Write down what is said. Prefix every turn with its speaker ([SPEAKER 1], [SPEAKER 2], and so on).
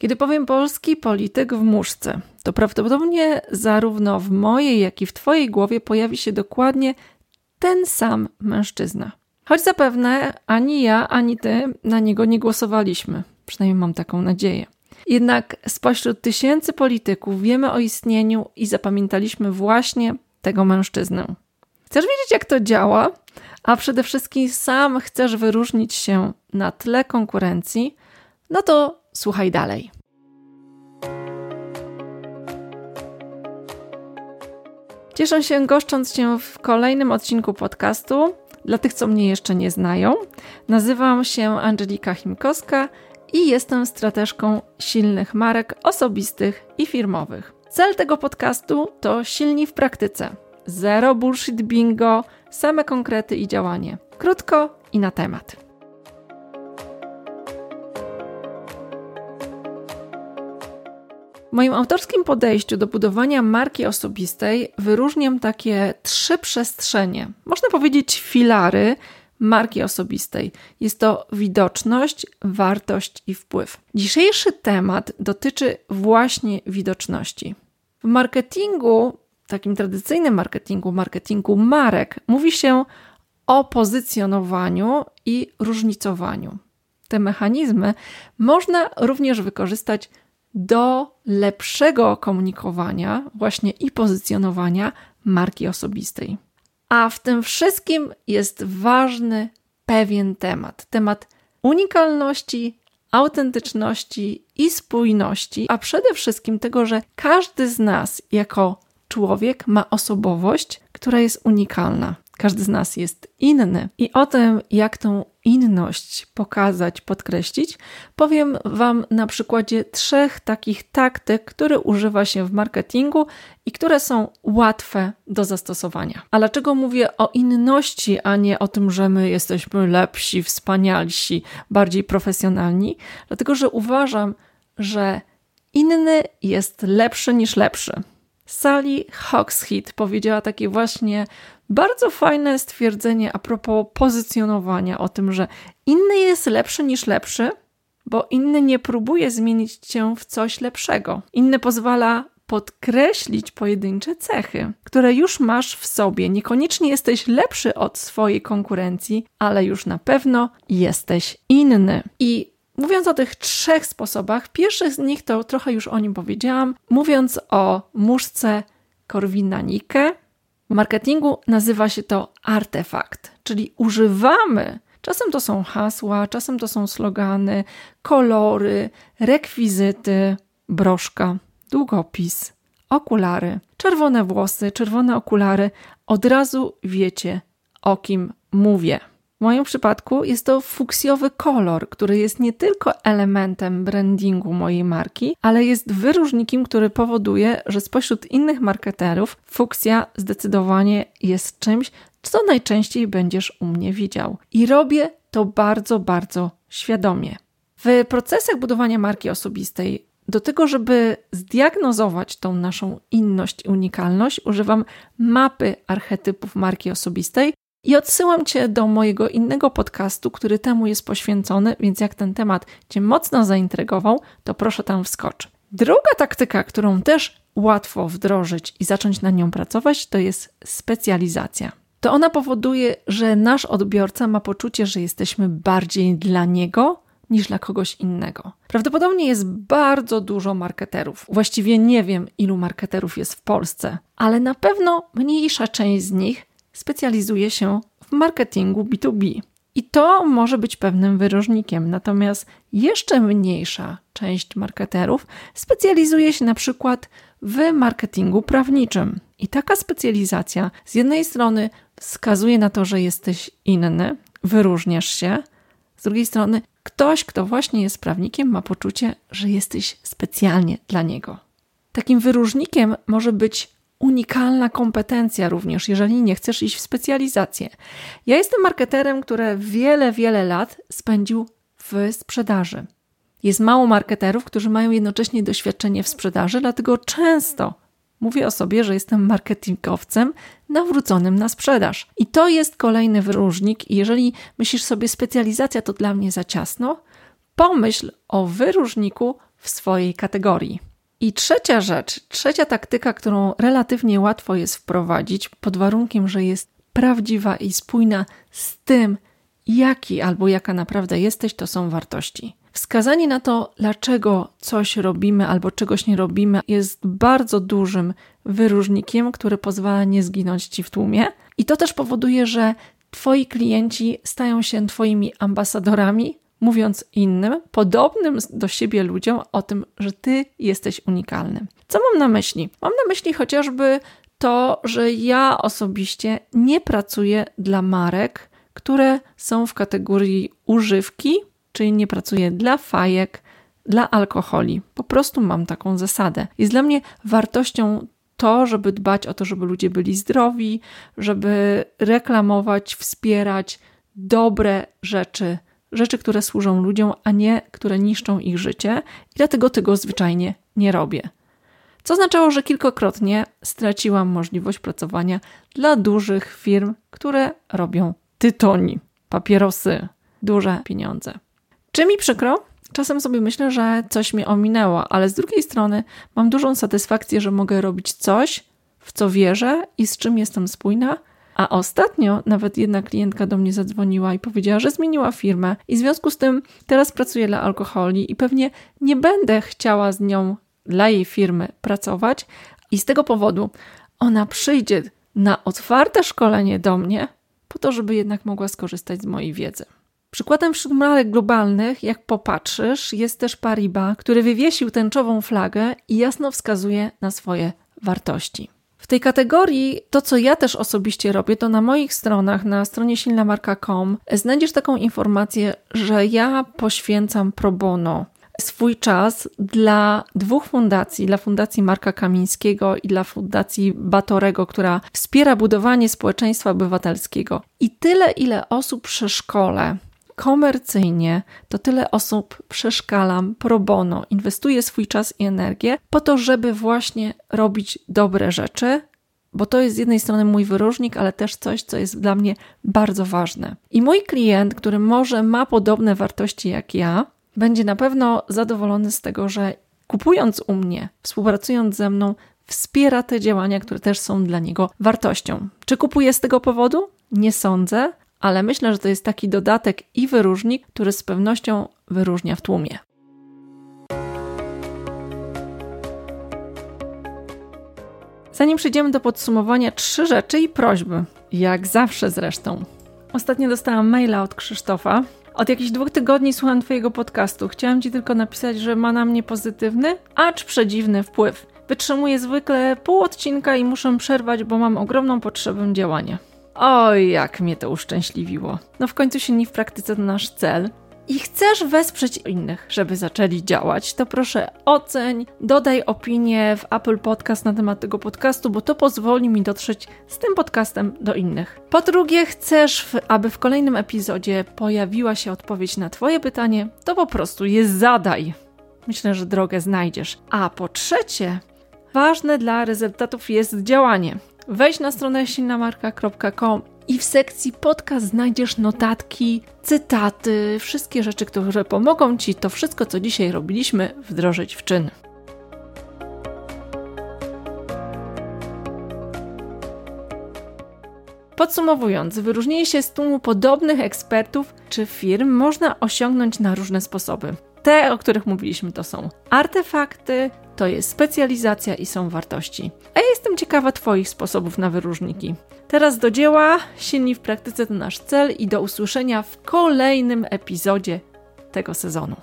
[SPEAKER 1] Kiedy powiem polski polityk w muszce, to prawdopodobnie zarówno w mojej, jak i w Twojej głowie pojawi się dokładnie ten sam mężczyzna. Choć zapewne ani ja, ani Ty na niego nie głosowaliśmy. Przynajmniej mam taką nadzieję. Jednak spośród tysięcy polityków wiemy o istnieniu i zapamiętaliśmy właśnie tego mężczyznę. Chcesz wiedzieć, jak to działa? A przede wszystkim sam chcesz wyróżnić się na tle konkurencji? No to słuchaj dalej. Cieszę się goszcząc Cię w kolejnym odcinku podcastu. Dla tych, co mnie jeszcze nie znają, nazywam się Angelika Chimkowska i jestem strateżką silnych marek osobistych i firmowych. Cel tego podcastu to silni w praktyce. Zero bullshit bingo, same konkrety i działanie. Krótko i na temat. Moim autorskim podejściu do budowania marki osobistej wyróżniam takie trzy przestrzenie, można powiedzieć filary marki osobistej. Jest to widoczność, wartość i wpływ. Dzisiejszy temat dotyczy właśnie widoczności. W marketingu, takim tradycyjnym marketingu, marketingu marek, mówi się o pozycjonowaniu i różnicowaniu. Te mechanizmy można również wykorzystać do lepszego komunikowania, właśnie i pozycjonowania marki osobistej. A w tym wszystkim jest ważny pewien temat temat unikalności, autentyczności i spójności, a przede wszystkim tego, że każdy z nas jako człowiek ma osobowość, która jest unikalna. Każdy z nas jest inny. I o tym, jak tą inność pokazać, podkreślić, powiem Wam na przykładzie trzech takich taktyk, które używa się w marketingu i które są łatwe do zastosowania. A dlaczego mówię o inności, a nie o tym, że my jesteśmy lepsi, wspanialsi, bardziej profesjonalni? Dlatego, że uważam, że inny jest lepszy niż lepszy. Sally Hogshead powiedziała takie właśnie bardzo fajne stwierdzenie a propos pozycjonowania, o tym, że inny jest lepszy niż lepszy, bo inny nie próbuje zmienić cię w coś lepszego. Inny pozwala podkreślić pojedyncze cechy, które już masz w sobie. Niekoniecznie jesteś lepszy od swojej konkurencji, ale już na pewno jesteś inny. I Mówiąc o tych trzech sposobach, pierwszy z nich to trochę już o nim powiedziałam, mówiąc o muszce Korwina-Nike, w marketingu nazywa się to artefakt, czyli używamy. Czasem to są hasła, czasem to są slogany, kolory, rekwizyty, broszka, długopis, okulary, czerwone włosy, czerwone okulary. Od razu wiecie, o kim mówię. W moim przypadku jest to fuksjowy kolor, który jest nie tylko elementem brandingu mojej marki, ale jest wyróżnikiem, który powoduje, że spośród innych marketerów fuksja zdecydowanie jest czymś, co najczęściej będziesz u mnie widział. I robię to bardzo, bardzo świadomie. W procesach budowania marki osobistej do tego, żeby zdiagnozować tą naszą inność i unikalność, używam mapy archetypów marki osobistej, i odsyłam Cię do mojego innego podcastu, który temu jest poświęcony, więc jak ten temat Cię mocno zaintrygował, to proszę tam wskocz. Druga taktyka, którą też łatwo wdrożyć i zacząć na nią pracować, to jest specjalizacja. To ona powoduje, że nasz odbiorca ma poczucie, że jesteśmy bardziej dla niego niż dla kogoś innego. Prawdopodobnie jest bardzo dużo marketerów. Właściwie nie wiem, ilu marketerów jest w Polsce, ale na pewno mniejsza część z nich specjalizuje się w marketingu B2B. I to może być pewnym wyróżnikiem, natomiast jeszcze mniejsza część marketerów specjalizuje się na przykład w marketingu prawniczym. I taka specjalizacja z jednej strony wskazuje na to, że jesteś inny, wyróżniasz się, z drugiej strony ktoś, kto właśnie jest prawnikiem, ma poczucie, że jesteś specjalnie dla niego. Takim wyróżnikiem może być unikalna kompetencja również, jeżeli nie chcesz iść w specjalizację. Ja jestem marketerem, który wiele, wiele lat spędził w sprzedaży. Jest mało marketerów, którzy mają jednocześnie doświadczenie w sprzedaży, dlatego często mówię o sobie, że jestem marketingowcem nawróconym na sprzedaż. I to jest kolejny wyróżnik. Jeżeli myślisz sobie, specjalizacja to dla mnie za ciasno, pomyśl o wyróżniku w swojej kategorii. I trzecia rzecz, trzecia taktyka, którą relatywnie łatwo jest wprowadzić, pod warunkiem, że jest prawdziwa i spójna z tym, jaki albo jaka naprawdę jesteś, to są wartości. Wskazanie na to, dlaczego coś robimy albo czegoś nie robimy, jest bardzo dużym wyróżnikiem, który pozwala nie zginąć ci w tłumie. I to też powoduje, że twoi klienci stają się twoimi ambasadorami, mówiąc innym, podobnym do siebie ludziom o tym, że ty jesteś unikalny. Co mam na myśli? Mam na myśli chociażby to, że ja osobiście nie pracuję dla marek, które są w kategorii używki, czyli nie pracuję dla fajek, dla alkoholi. Po prostu mam taką zasadę. Jest dla mnie wartością to, żeby dbać o to, żeby ludzie byli zdrowi, żeby reklamować, wspierać dobre rzeczy, rzeczy, które służą ludziom, a nie które niszczą ich życie, i dlatego tego zwyczajnie nie robię. Co oznaczało, że kilkakrotnie straciłam możliwość pracowania dla dużych firm, które robią tytoni, papierosy, duże pieniądze. Czy mi przykro? Czasem sobie myślę, że coś mnie ominęło, ale z drugiej strony mam dużą satysfakcję, że mogę robić coś, w co wierzę i z czym jestem spójna. A ostatnio nawet jedna klientka do mnie zadzwoniła i powiedziała, że zmieniła firmę i w związku z tym teraz pracuje dla alkoholi i pewnie nie będę chciała z nią dla jej firmy pracować. I z tego powodu ona przyjdzie na otwarte szkolenie do mnie, po to, żeby jednak mogła skorzystać z mojej wiedzy. Przykładem wśród marek globalnych, jak popatrzysz, jest też Pariba, który wywiesił tęczową flagę i jasno wskazuje na swoje wartości. W tej kategorii to, co ja też osobiście robię, to na moich stronach, na stronie silnamarka.com znajdziesz taką informację, że ja poświęcam pro bono swój czas dla dwóch fundacji, dla Fundacji Marka Kamińskiego i dla Fundacji Batorego, która wspiera budowanie społeczeństwa obywatelskiego. I tyle, ile osób przeszkole komercyjnie, to tyle osób przeszkalam pro bono, inwestuję swój czas i energię po to, żeby właśnie robić dobre rzeczy, bo to jest z jednej strony mój wyróżnik, ale też coś, co jest dla mnie bardzo ważne. I mój klient, który może ma podobne wartości jak ja, będzie na pewno zadowolony z tego, że kupując u mnie, współpracując ze mną, wspiera te działania, które też są dla niego wartością. Czy kupuje z tego powodu? Nie sądzę, ale myślę, że to jest taki dodatek i wyróżnik, który z pewnością wyróżnia w tłumie. Zanim przejdziemy do podsumowania, trzy rzeczy i prośby, jak zawsze zresztą. Ostatnio dostałam maila od Krzysztofa. Od jakichś dwóch tygodni słucham Twojego podcastu. Chciałam Ci tylko napisać, że ma na mnie pozytywny, acz przedziwny wpływ. Wytrzymuję zwykle pół odcinka i muszę przerwać, bo mam ogromną potrzebę działania. Oj, jak mnie to uszczęśliwiło. No w końcu się nie w praktyce to nasz cel. I chcesz wesprzeć innych, żeby zaczęli działać, to proszę oceń, dodaj opinię w Apple Podcast na temat tego podcastu, bo to pozwoli mi dotrzeć z tym podcastem do innych. Po drugie, chcesz, aby w kolejnym epizodzie pojawiła się odpowiedź na Twoje pytanie, to po prostu je zadaj. Myślę, że drogę znajdziesz. A po trzecie, ważne dla rezultatów jest działanie. Wejdź na stronę silnamarka.com i w sekcji podcast znajdziesz notatki, cytaty, wszystkie rzeczy, które pomogą Ci to wszystko, co dzisiaj robiliśmy, wdrożyć w czyn. Podsumowując, wyróżnienie się z tłumu podobnych ekspertów czy firm można osiągnąć na różne sposoby. Te, o których mówiliśmy, to są artefakty, to jest specjalizacja i są wartości. A ja jestem ciekawa Twoich sposobów na wyróżniki. Teraz do dzieła, silni w praktyce to nasz cel i do usłyszenia w kolejnym epizodzie tego sezonu.